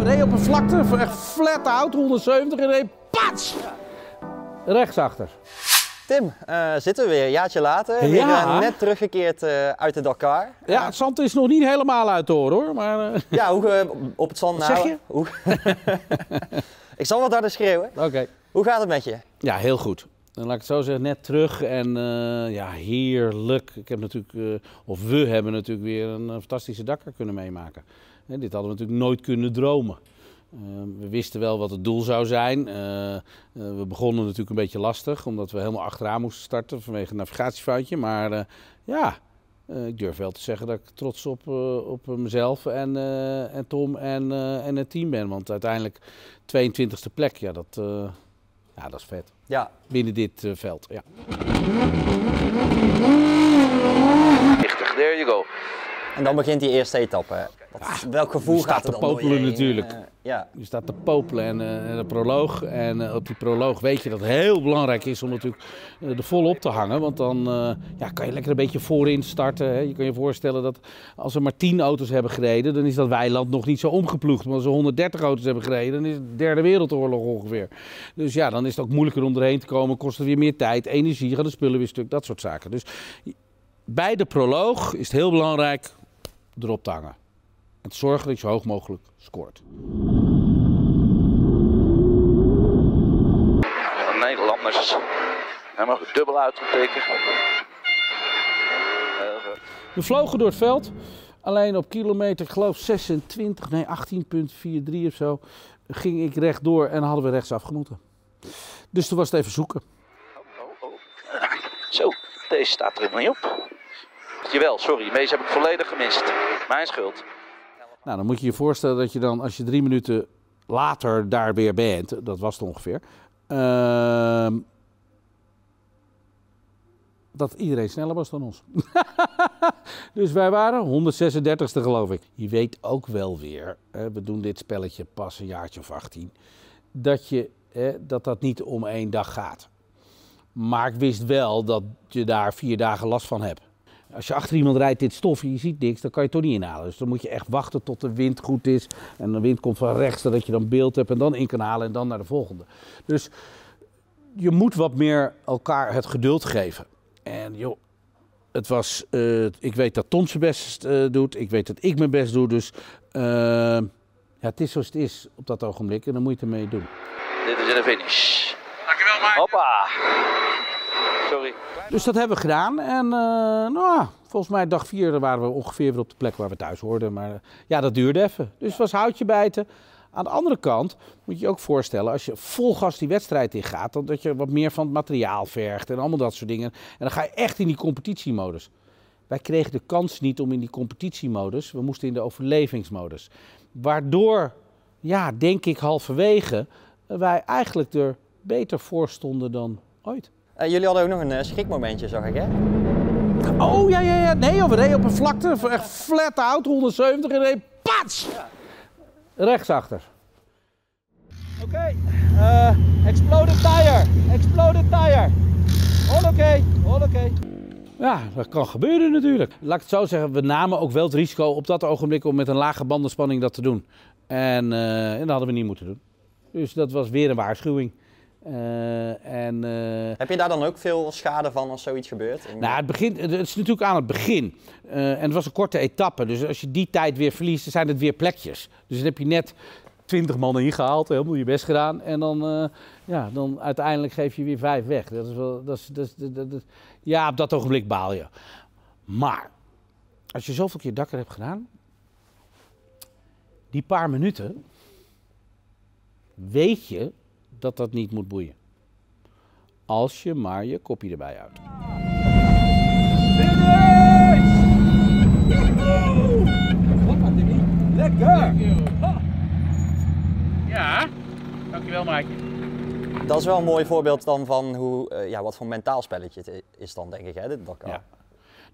We reden op een vlakte, echt flat out, 170 en reed pats! Rechtsachter. Tim, uh, zitten we weer een jaartje later. Ja. uh, net teruggekeerd uh, uit de Dakar. Ja, het zand is nog niet helemaal uit te horen hoor, maar... eh, Ja, hoe op het zand Wat zeg. Hoe... ik zal wat harder schreeuwen. Oké. Hoe gaat het met je? Ja, heel goed. Dan laat ik het zo zeggen, net terug en eh, ja, heerlijk. Ik heb natuurlijk, eh, of we hebben natuurlijk weer een eh, fantastische Dakar kunnen meemaken. Hè, dit hadden we natuurlijk nooit kunnen dromen. Eh, we wisten wel wat het doel zou zijn. Eh, eh, we begonnen natuurlijk een beetje lastig, omdat we helemaal achteraan moesten starten vanwege een navigatiefoutje. Maar eh, ja, ik durf wel te zeggen dat ik trots op, op mezelf en, en Tom en, en het team ben. Want uiteindelijk 22e plek, ja dat, ja, dat is vet Ja, binnen dit veld. Ja. There you go. en dan begint die eerste etappe. Wat, welk gevoel je staat gaat er dan popelen heen? natuurlijk. Eh, ja. Je staat te popelen en, eh, en de proloog. En eh, op die proloog weet je dat het heel belangrijk is om natuurlijk eh, er volop te hangen. Want dan eh, ja, kan je lekker een beetje voorin starten. Hè. Je kan je voorstellen dat als er maar 10 auto's hebben gereden, dan is dat weiland nog niet zo omgeploegd. Maar als er 130 auto's hebben gereden, dan is het de derde wereldoorlog ongeveer. Dus ja, dan is het ook moeilijker om erheen te komen. Kost het weer meer tijd, energie, gaan de spullen weer stuk, dat soort zaken. Dus bij de proloog is het heel belangrijk erop te hangen. En te zorgen dat je zo hoog mogelijk scoort. Nederlanders. Helemaal dubbel uitgeteken. Heel goed. We vlogen door het veld. Alleen op kilometer, ik geloof 26, nee 18,43 of zo, ging ik rechtdoor en hadden we rechtsaf moeten. Dus toen was het even zoeken. Oh, oh. Zo, deze staat er helemaal niet op. Jawel, sorry, deze heb ik volledig gemist. Mijn schuld. Nou, dan moet je je voorstellen dat je dan, als je drie minuten later daar weer bent, dat was het ongeveer, ehm, dat iedereen sneller was dan ons. dus wij waren 136ste geloof ik. Je weet ook wel weer, hè, we doen dit spelletje pas een jaartje of 18, dat, je, hè, dat dat niet om één dag gaat. Maar ik wist wel dat je daar vier dagen last van hebt. Als je achter iemand rijdt dit stof en je ziet niks, dan kan je het toch niet inhalen. Dus dan moet je echt wachten tot de wind goed is. En de wind komt van rechts, zodat je dan beeld hebt en dan in kan halen en dan naar de volgende. Dus je moet wat meer elkaar het geduld geven. En joh, het was, eh, ik weet dat Tom zijn best eh, doet. Ik weet dat ik mijn best doe. Dus eh, ja, het is zoals het is op dat ogenblik en dan moet je het ermee doen. Dit is de finish. Dankjewel, Mike. Hoppa. Dus dat hebben we gedaan. En eh, nou, volgens mij dag vier waren we ongeveer weer op de plek waar we thuis hoorden. Maar eh, ja, dat duurde even. Dus het was houtje bijten. Aan de andere kant moet je je ook voorstellen, als je vol gas die wedstrijd ingaat, dan dat je wat meer van het materiaal vergt en allemaal dat soort dingen. En dan ga je echt in die competitiemodus. Wij kregen de kans niet om in die competitiemodus, we moesten in de overlevingsmodus. Waardoor, ja, denk ik halverwege, eh, wij eigenlijk er beter voor stonden dan ooit. Eh, jullie hadden ook nog een eh, schrikmomentje, zag ik hè? Oh ja, ja, ja. Nee, op een vlakte, echt flat out, 170 en reed pats! Rechtsachter. Oké, eh, exploded tire, exploded tire. All oké, all oké. Ja, dat kan gebeuren natuurlijk. Laat ik het zo zeggen, we namen ook wel het risico op dat ogenblik om met een lage bandenspanning dat te doen. En, eh, en dat hadden we niet moeten doen. Dus dat was weer een waarschuwing. Eh, en, eh, Heb je daar dan ook veel schade van als zoiets gebeurt? In- nou, het, begint, het is natuurlijk aan het begin. Eh, en het was een korte etappe. Dus als je die tijd weer verliest, dan zijn het weer plekjes. Dus dan heb je net 20 man ingehaald, helemaal je best gedaan. En dan, ja, dan uiteindelijk geef je weer vijf weg. Dat is wel, dat is, dat is, dat, ja, op dat ogenblik baal je. Maar als je zoveel keer Dakar hebt gedaan, die paar minuten, weet je dat dat niet moet boeien. Als je maar je kopje erbij houdt. Ja, dankjewel Mike. Dat is wel een mooi voorbeeld dan van hoe, eh, ja, wat voor mentaal spelletje het is dan, denk ik, hè, dit Dakar. Ja.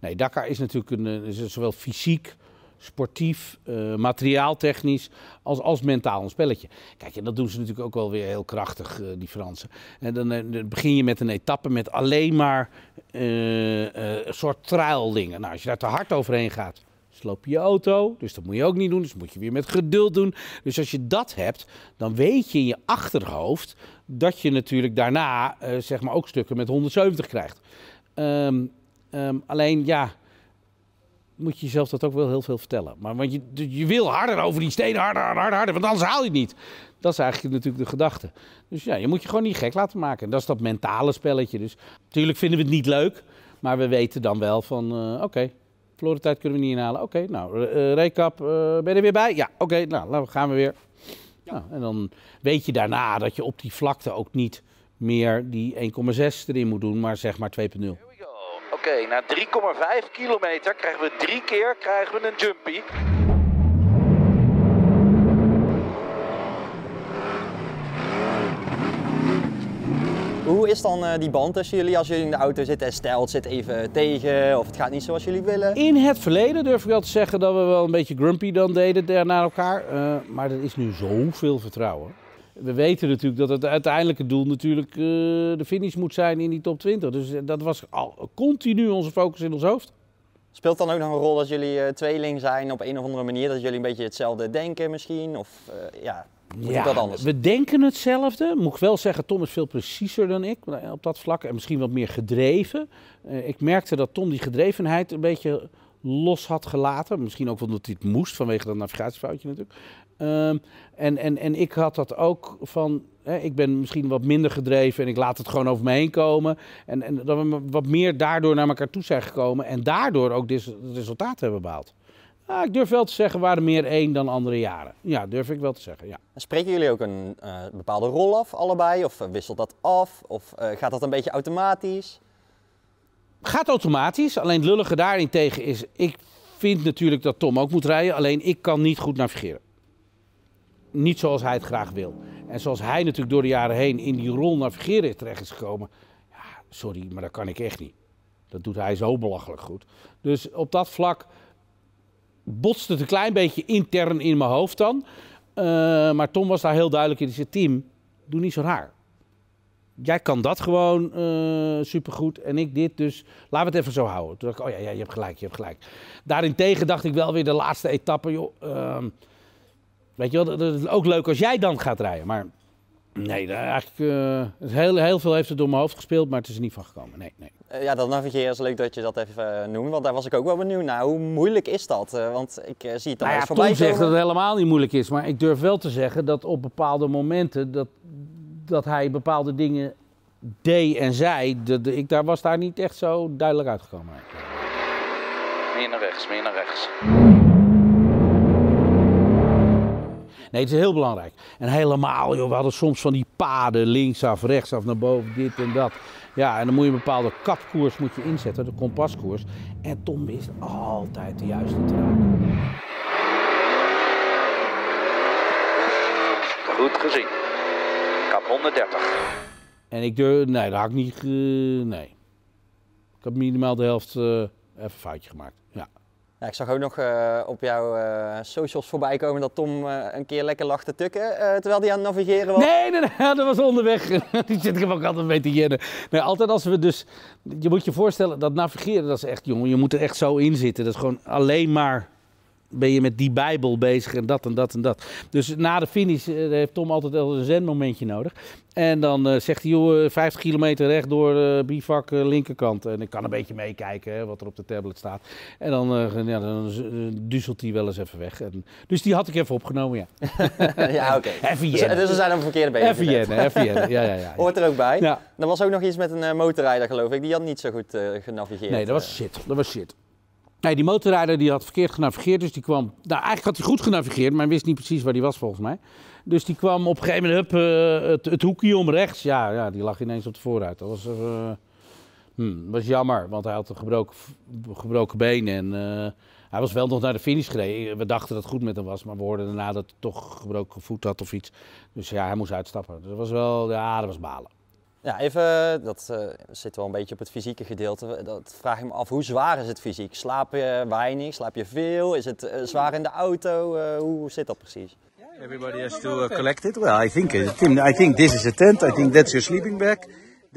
Nee, Dakar is natuurlijk een, eh, is zowel fysiek, sportief, eh, materiaaltechnisch als, als mentaal een spelletje. Kijk, en dat doen ze natuurlijk ook wel weer heel krachtig, eh, die Fransen. En dan, eh, dan begin je met een etappe met alleen maar een soort traildingen. Nou, als je daar te hard overheen gaat, sloop je auto. Dus dat moet je ook niet doen. Dus moet je weer met geduld doen. Dus als je dat hebt, dan weet je in je achterhoofd dat je natuurlijk daarna zeg maar ook stukken met 170 krijgt. Ehm, ehm, alleen ja, moet je jezelf dat ook wel heel veel vertellen. Maar want je, je wil harder over die stenen, harder, harder, harder, want anders haal je het niet. Dat is eigenlijk natuurlijk de gedachte. Dus ja, je moet je gewoon niet gek laten maken. Dat is dat mentale spelletje. Dus natuurlijk vinden we het niet leuk, maar we weten dan wel van, uh, oké, okay, verloren tijd kunnen we niet inhalen. Oké, okay, nou, uh, recap, uh, ben je er weer bij? Ja, oké, okay, nou, dan gaan we weer. Ja. Nou, en dan weet je daarna dat je op die vlakte ook niet meer die 1,6 erin moet doen, maar zeg maar 2,0. Oké, okay, na 3,5 kilometer krijgen we drie keer krijgen we een jumpy. Hoe is dan uh, die band tussen jullie als jullie in de auto zitten en stelt zit even tegen of het gaat niet zoals jullie willen? In het verleden durf ik wel te zeggen dat we wel een beetje grumpy dan deden naar elkaar. Uh, maar er is nu zoveel vertrouwen. We weten natuurlijk dat het uiteindelijke doel natuurlijk uh, de finish moet zijn in die top 20. Dus dat was al continu onze focus in ons hoofd. Speelt dan ook nog een rol dat jullie uh, tweeling zijn op een of andere manier? Dat jullie een beetje hetzelfde denken misschien? Of uh, ja, moet ja, dat anders? we denken hetzelfde. Moet ik wel zeggen, Tom is veel preciezer dan ik op dat vlak. En misschien wat meer gedreven. Ik merkte dat Tom die gedrevenheid een beetje los had gelaten. Misschien ook omdat hij het moest vanwege dat navigatiefoutje natuurlijk. Um, en, en, en ik had dat ook van, hè, ik ben misschien wat minder gedreven en ik laat het gewoon over me heen komen. En, en dat we wat meer daardoor naar elkaar toe zijn gekomen en daardoor ook dit resultaat hebben behaald. Nou, ik durf wel te zeggen, we waren meer één dan andere jaren. Ja, durf ik wel te zeggen, ja. Spreken jullie ook een uh, bepaalde rol af, allebei? Of wisselt dat af? Of uh, gaat dat een beetje automatisch? Gaat automatisch, alleen het lullige daarin tegen is, ik vind natuurlijk dat Tom ook moet rijden, alleen ik kan niet goed navigeren niet zoals hij het graag wil. En zoals hij natuurlijk door de jaren heen in die rol navigeren terecht is gekomen. Ja, sorry, maar dat kan ik echt niet. Dat doet hij zo belachelijk goed. Dus op dat vlak botst het een klein beetje intern in mijn hoofd dan. Uh, maar Tom was daar heel duidelijk in. Hij zei, team, doe niet zo raar. Jij kan dat gewoon uh, supergoed en ik dit, dus laten we het even zo houden. Toen dacht ik, oh ja, ja, je hebt gelijk, je hebt gelijk. Daarentegen dacht ik wel weer de laatste etappe, joh... Uh, Weet je wel, dat is ook leuk als jij dan gaat rijden. Maar nee, eigenlijk, uh, heel, heel veel heeft het door mijn hoofd gespeeld, maar het is er niet van gekomen. Nee, nee. Uh, ja, dat navigeren is leuk dat je dat even uh, noemt, want daar was ik ook wel benieuwd naar. Hoe moeilijk is dat? want ik zie het dan nou eens ja, voorbij Tom zegt dat het helemaal niet moeilijk is, maar ik durf wel te zeggen dat op bepaalde momenten dat, dat hij bepaalde dingen deed en zei, de, ik daar was daar niet echt zo duidelijk uitgekomen. Meer naar rechts, meer naar rechts. Nee, het is heel belangrijk. En helemaal, joh, we hadden soms van die paden linksaf, rechtsaf, naar boven, dit en dat. Ja, en dan moet je een bepaalde kapkoers moet je inzetten, de kompaskoers. En Tom wist altijd de juiste te raken. Goed gezien. Kap 130. En ik durf, nee, dat had ik niet, uh, nee. Ik heb minimaal de helft uh, even een foutje gemaakt, ja. Ik zag ook nog uh, op jouw uh, socials voorbij komen dat Tom uh, een keer lekker lag te tukken terwijl hij aan het navigeren was. Nee, nee, nee dat was onderweg. Die zit ik ook altijd mee te jennen. Nee, altijd als we dus, je moet je voorstellen, dat navigeren dat is echt, jongen, je moet er echt zo in zitten. Dat is gewoon alleen maar ben je met die Bijbel bezig en dat en dat en dat. Dus na de finish uh, heeft Tom altijd wel een zenmomentje nodig. En dan uh, zegt hij, joh, 50 kilometer rechtdoor uh, bivak linkerkant. En ik kan een beetje meekijken hè, wat er op de tablet staat. En dan, ja, dan duzelt hij wel eens even weg. En, dus die had ik even opgenomen, ja. ja, oké. Even dus, dus we zijn op verkeerde even jennen. Ja, ja, ja, ja. Hoort er ook bij. Ja. Er was ook nog iets met een motorrijder, geloof ik. Die had niet zo goed genavigeerd. Nee, dat was shit. Dat was shit. Nee, die motorrijder die had verkeerd genavigeerd, dus die kwam... Nou, eigenlijk had hij goed genavigeerd, maar wist niet precies waar hij was volgens mij. Dus die kwam op een gegeven moment, hup, uh, het, het, hoekje om rechts. Ja, ja, die lag ineens op de vooruit. Dat was, uh, hmm, was jammer, want hij had een gebroken, gebroken been en... Uh, hij was wel nog naar de finish gereden. We dachten dat het goed met hem was, maar we hoorden daarna dat hij toch gebroken voet had of iets. Dus ja, hij moest uitstappen. Dus dat was wel, ja, dat was balen. Ja, even, dat uh, zit wel een beetje op het fysieke gedeelte. Dat vraag ik me af, hoe zwaar is het fysiek? Slaap je weinig? Slaap je veel? Is het uh, zwaar in de auto? Uh, hoe zit dat precies? Everybody has to uh, collect it. Well, I think, uh, Tim, I think this is a tent. I think that's your sleeping bag.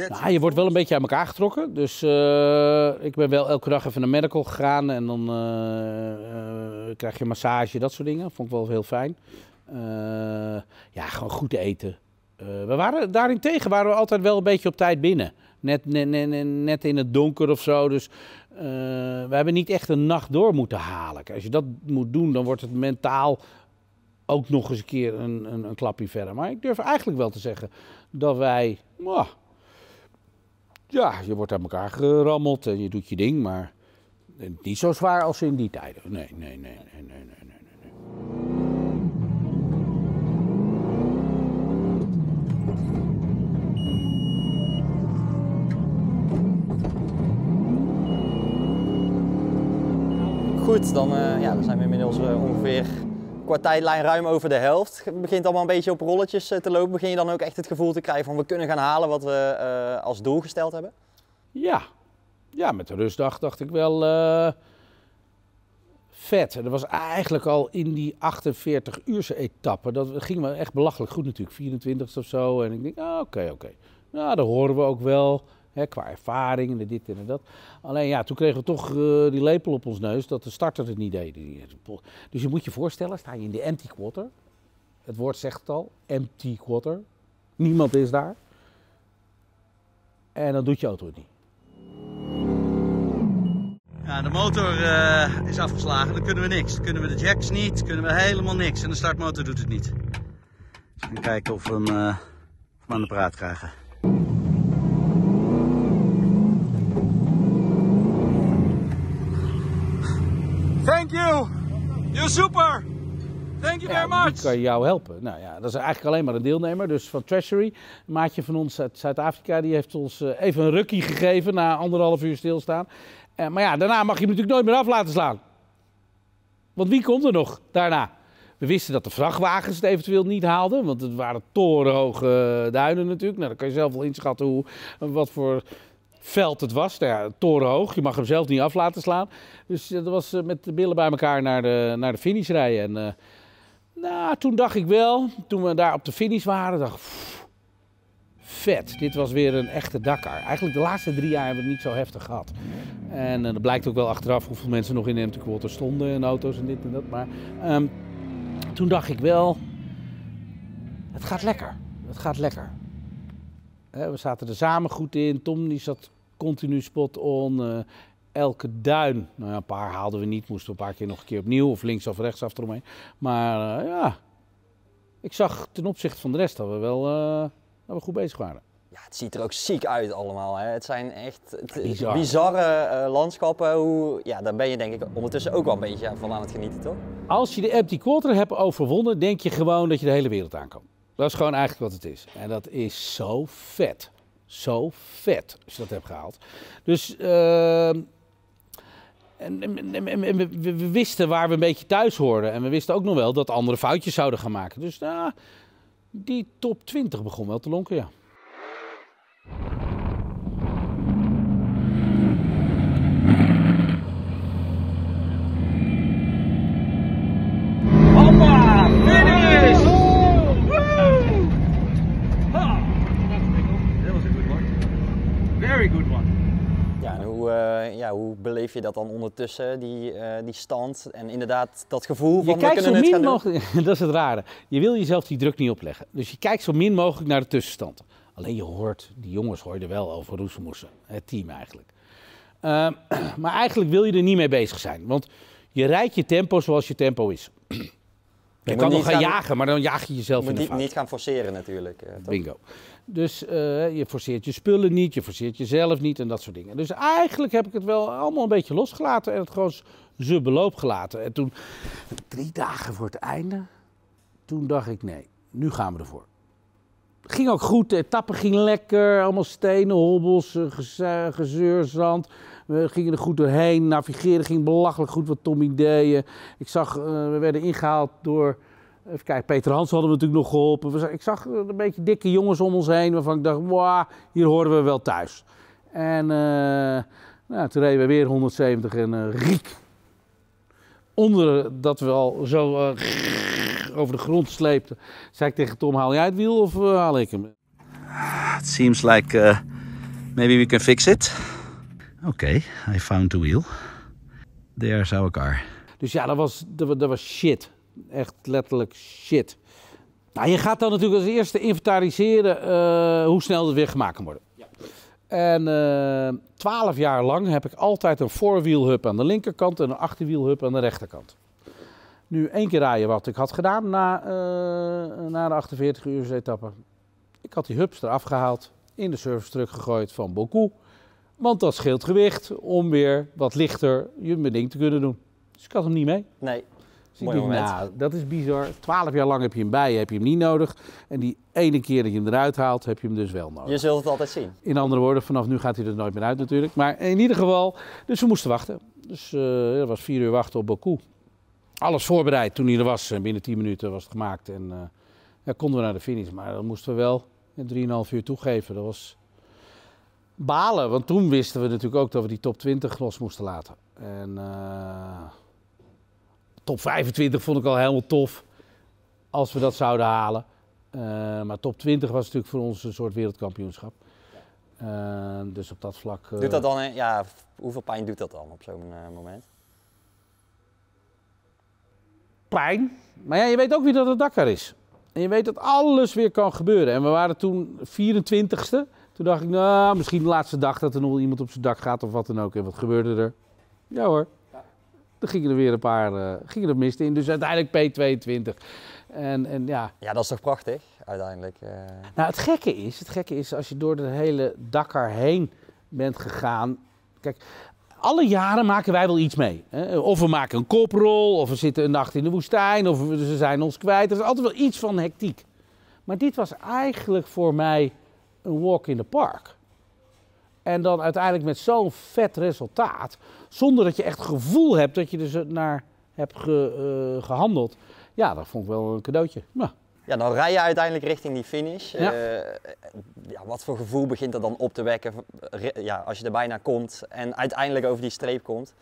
Nou, je wordt wel een beetje aan elkaar getrokken. Dus eh, ik ben wel elke dag even naar medical gegaan. En dan eh, eh, krijg je massage, dat soort dingen. Vond ik wel heel fijn. Eh, ja, gewoon goed eten. Eh, we waren, daarentegen waren we altijd wel een beetje op tijd binnen. Net, net, in het donker of zo. Dus eh, we hebben niet echt een nacht door moeten halen. Als je dat moet doen, dan wordt het mentaal ook nog eens een keer een, een, een klapje verder. Maar ik durf eigenlijk wel te zeggen dat wij... ja, je wordt aan elkaar gerammeld en je doet je ding, maar niet zo zwaar als in die tijden. Nee, nee, nee, nee. nee, nee. Dan, eh, ja, dan zijn we inmiddels eh, ongeveer qua tijdlijn ruim over de helft. Het begint allemaal een beetje op rolletjes eh, te lopen. Begin je dan ook echt het gevoel te krijgen van we kunnen gaan halen wat we als doel gesteld hebben? Ja. ja, met de rustdag dacht ik wel vet. Dat was eigenlijk al in die 48-uurse etappe. Dat ging me echt belachelijk goed natuurlijk, 24 of zo. En ik denk, ah, oké, oké. Nou, dat horen we ook wel. Qua ervaring en dit en dat. Alleen ja, toen kregen we toch eh, die lepel op ons neus dat de starter het niet deed. Die- Dus je moet je voorstellen, sta je in de empty quarter. Het woord zegt het al, empty quarter. Niemand is daar. En dan doet je auto het niet. Ja, de motor eh, is afgeslagen, dan kunnen we niks. Dan kunnen we de jacks niet, kunnen we helemaal niks. En de startmotor doet het niet. Gaan kijken eh, of we hem aan de praat krijgen. Thank you! You're super! Thank you Ja, die kan jou helpen. Nou ja, dat is eigenlijk alleen maar een deelnemer. Dus van Treasury, een maatje van ons uit Zuid-Afrika, die heeft ons eh, even een rukkie gegeven na anderhalf uur stilstaan. Eh, maar ja, daarna mag je hem natuurlijk nooit meer af laten slaan. Want wie komt er nog daarna? We wisten dat de vrachtwagens het eventueel niet haalden, want het waren torenhoge eh, duinen natuurlijk. Nou, dan kan je zelf wel inschatten hoe, wat voor veld het was. Nou ja, torenhoog, je mag hem zelf niet af laten slaan. Dus eh, dat was eh, met de billen bij elkaar naar de, naar de finish rijden. En, eh, nou, toen dacht ik wel, toen we daar op de finish waren, dacht ik, vet. Dit was weer een echte Dakar. Eigenlijk de laatste drie jaar hebben we het niet zo heftig gehad. En dat blijkt ook wel achteraf hoeveel mensen nog in de empty quarter stonden in auto's en dit en dat. Maar ehm, toen dacht ik wel, het gaat lekker. Het gaat lekker. Hè, we zaten er samen goed in. Tom die zat continu spot on. eh, elke duin, nou ja, een paar haalden we niet. Moesten we een paar keer nog een keer opnieuw of links of rechts af eromheen. Maar eh, ja, ik zag ten opzichte van de rest dat we wel eh, dat we goed bezig waren. Ja, het ziet er ook ziek uit allemaal. Hè. Het zijn echt het- Bizar. bizarre landschappen. Hoe, ja, daar ben je denk ik ondertussen ook wel een beetje van aan het genieten, toch? Als je de empty quarter hebt overwonnen, denk je gewoon dat je de hele wereld aan kan. Dat is gewoon eigenlijk wat het is. En dat is zo vet. Zo vet als je dat hebt gehaald. Dus ehm, en, we, wisten waar we een beetje thuis hoorden. En we wisten ook nog wel dat anderen foutjes zouden gaan maken. Dus nou, die top 20 begon wel te lonken, ja. Hoppa! Finish! That was a good one. Very good one. Ja, en hoe, eh, ja, hoe beleef je dat dan ondertussen, die, eh, die stand? En inderdaad dat gevoel van Je kijkt zo min mogelijk, dat is het rare. Je wil jezelf die druk niet opleggen. Dus je kijkt zo min mogelijk naar de tussenstand. Alleen je hoort, die jongens hoor je er wel over roezemoesen. Het team eigenlijk. Ehm, maar eigenlijk wil je er niet mee bezig zijn. Want je rijdt je tempo zoals je tempo is. Je, kan nog gaan gaan- jagen, maar dan jaag je Je jezelf moet in de niet, niet gaan forceren natuurlijk. eh? Bingo. Dus eh, je forceert je spullen niet, je forceert jezelf niet en dat soort dingen. Dus eigenlijk heb ik het wel allemaal een beetje losgelaten en het gewoon zijn beloop gelaten. En toen, drie dagen voor het einde, toen dacht ik nee, nu gaan we ervoor. Ging ook goed, de etappe ging lekker, allemaal stenen, hobbels, eh, geze- gezeur, zand. We gingen er goed doorheen, navigeren ging belachelijk goed wat Tommy deed. Ik zag, eh, we werden ingehaald door, even kijken, Peter Hans hadden we natuurlijk nog geholpen. Ik zag een beetje dikke jongens om ons heen waarvan ik dacht, wow, hier horen we wel thuis. En eh, nou, toen reden we weer 170 en eh, riek. Onder dat we al zo over de grond sleepten, zei ik tegen Tom, haal jij het wiel of haal ik hem? It seems like uh, Maybe we can fix it. Okay, I found the wheel. There's our car. Dus ja, dat was, dat, dat was shit. Echt letterlijk shit. Nou, je gaat dan natuurlijk als eerste inventariseren eh, hoe snel het weer gemaakt kan worden. En eh, twaalf jaar lang heb ik altijd een voorwielhub aan de linkerkant en een achterwielhub aan de rechterkant. Nu één keer rijden wat ik had gedaan na, eh, na de 48 uur etappe. Ik had die hubs eraf gehaald, in de service truck gegooid van Boku. Want dat scheelt gewicht om weer wat lichter je mijn ding te kunnen doen. Dus ik had hem niet mee. Nee. Dus Mooi nou, dat is bizar. Twaalf jaar lang heb je hem bij, je, heb je hem niet nodig. En die ene keer dat je hem eruit haalt, heb je hem dus wel nodig. Je zult het altijd zien. In andere woorden, vanaf nu gaat hij er nooit meer uit natuurlijk. Maar in ieder geval, dus we moesten wachten. Dus eh dat was vier uur wachten op Baku. Alles voorbereid toen hij er was. En binnen tien minuten was het gemaakt. En eh, ja, konden we naar de finish. Maar dan moesten we wel in 3,5 uur toegeven. Dat was balen. Want toen wisten we natuurlijk ook dat we die top 20 los moesten laten. En eh, top 25 vond ik al helemaal tof. Als we dat zouden halen. Eh, maar top 20 was natuurlijk voor ons een soort wereldkampioenschap. Eh, dus op dat vlak. Doet dat dan, ja, hoeveel pijn doet dat dan op zo'n moment? pijn. Maar ja, je weet ook wie dat het Dakar is. En je weet dat alles weer kan gebeuren. En we waren toen 24ste. Toen dacht ik, nou, misschien de laatste dag dat er nog iemand op zijn dak gaat of wat dan ook. En wat gebeurde er? Ja hoor. Er gingen er weer een paar eh, gingen er mist in. Dus uiteindelijk P22. En, en ja, Ja, dat is toch prachtig, uiteindelijk. eh. Nou, het gekke is, het gekke is als je door de hele Dakar heen bent gegaan. Kijk, alle jaren maken wij wel iets mee. Hè? Of we maken een koprol, of we zitten een nacht in de woestijn, of we, ze zijn ons kwijt. Er is altijd wel iets van hectiek. Maar dit was eigenlijk voor mij een walk in the park. En dan uiteindelijk met zo'n vet resultaat, zonder dat je echt gevoel hebt dat je er zo naar hebt ge- eh, gehandeld. Ja, dat vond ik wel een cadeautje. Nou, Ja, dan rij je uiteindelijk richting die finish. Ja. Eh, ja, wat voor gevoel begint er dan op te wekken ja, als je er bijna komt en uiteindelijk over die streep komt?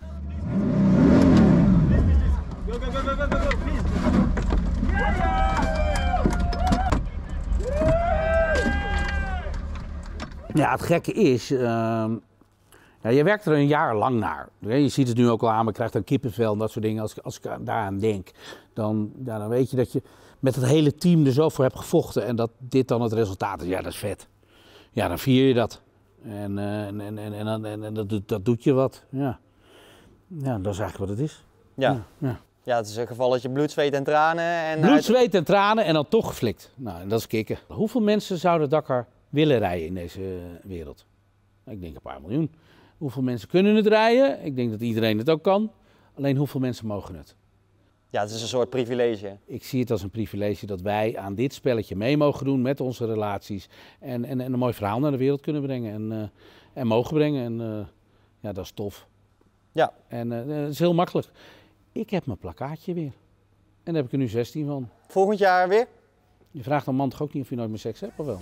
Ja, het gekke is, ehm, ja, je werkt er een jaar lang naar. Je ziet het nu ook al aan, maar krijgt dan kippenvel en dat soort dingen. Als, ik- als ik aan- daaraan denk, dan, ja, dan weet je dat je met het hele team er zo voor hebt gevochten. En dat dit dan het resultaat is, ja, dat is vet. Ja, dan vier je dat. En, eh, en, en, en, en, en, en dat, doet- dat doet je wat, ja. Ja, dat is eigenlijk wat het is. Ja, ja. ja het is een gevalletje bloed, zweet en tranen. En Bloed, zweet en tranen en dan toch geflikt. Nou, en dat is kicken. Hoeveel mensen zouden Dakar willen rijden in deze wereld? Ik denk een paar miljoen. Hoeveel mensen kunnen het rijden? Ik denk dat iedereen het ook kan. Alleen hoeveel mensen mogen het? Ja, het is een soort privilege. Ik zie het als een privilege dat wij aan dit spelletje mee mogen doen met onze relaties. En, en, en een mooi verhaal naar de wereld kunnen brengen. En, eh, en mogen brengen. En eh, ja, dat is tof. Ja, En eh, het is heel makkelijk. Ik heb mijn plakkaatje weer. En daar heb ik er nu 16 van. volgend jaar weer? Je vraagt een man toch ook niet of je nooit meer seks hebt, of wel?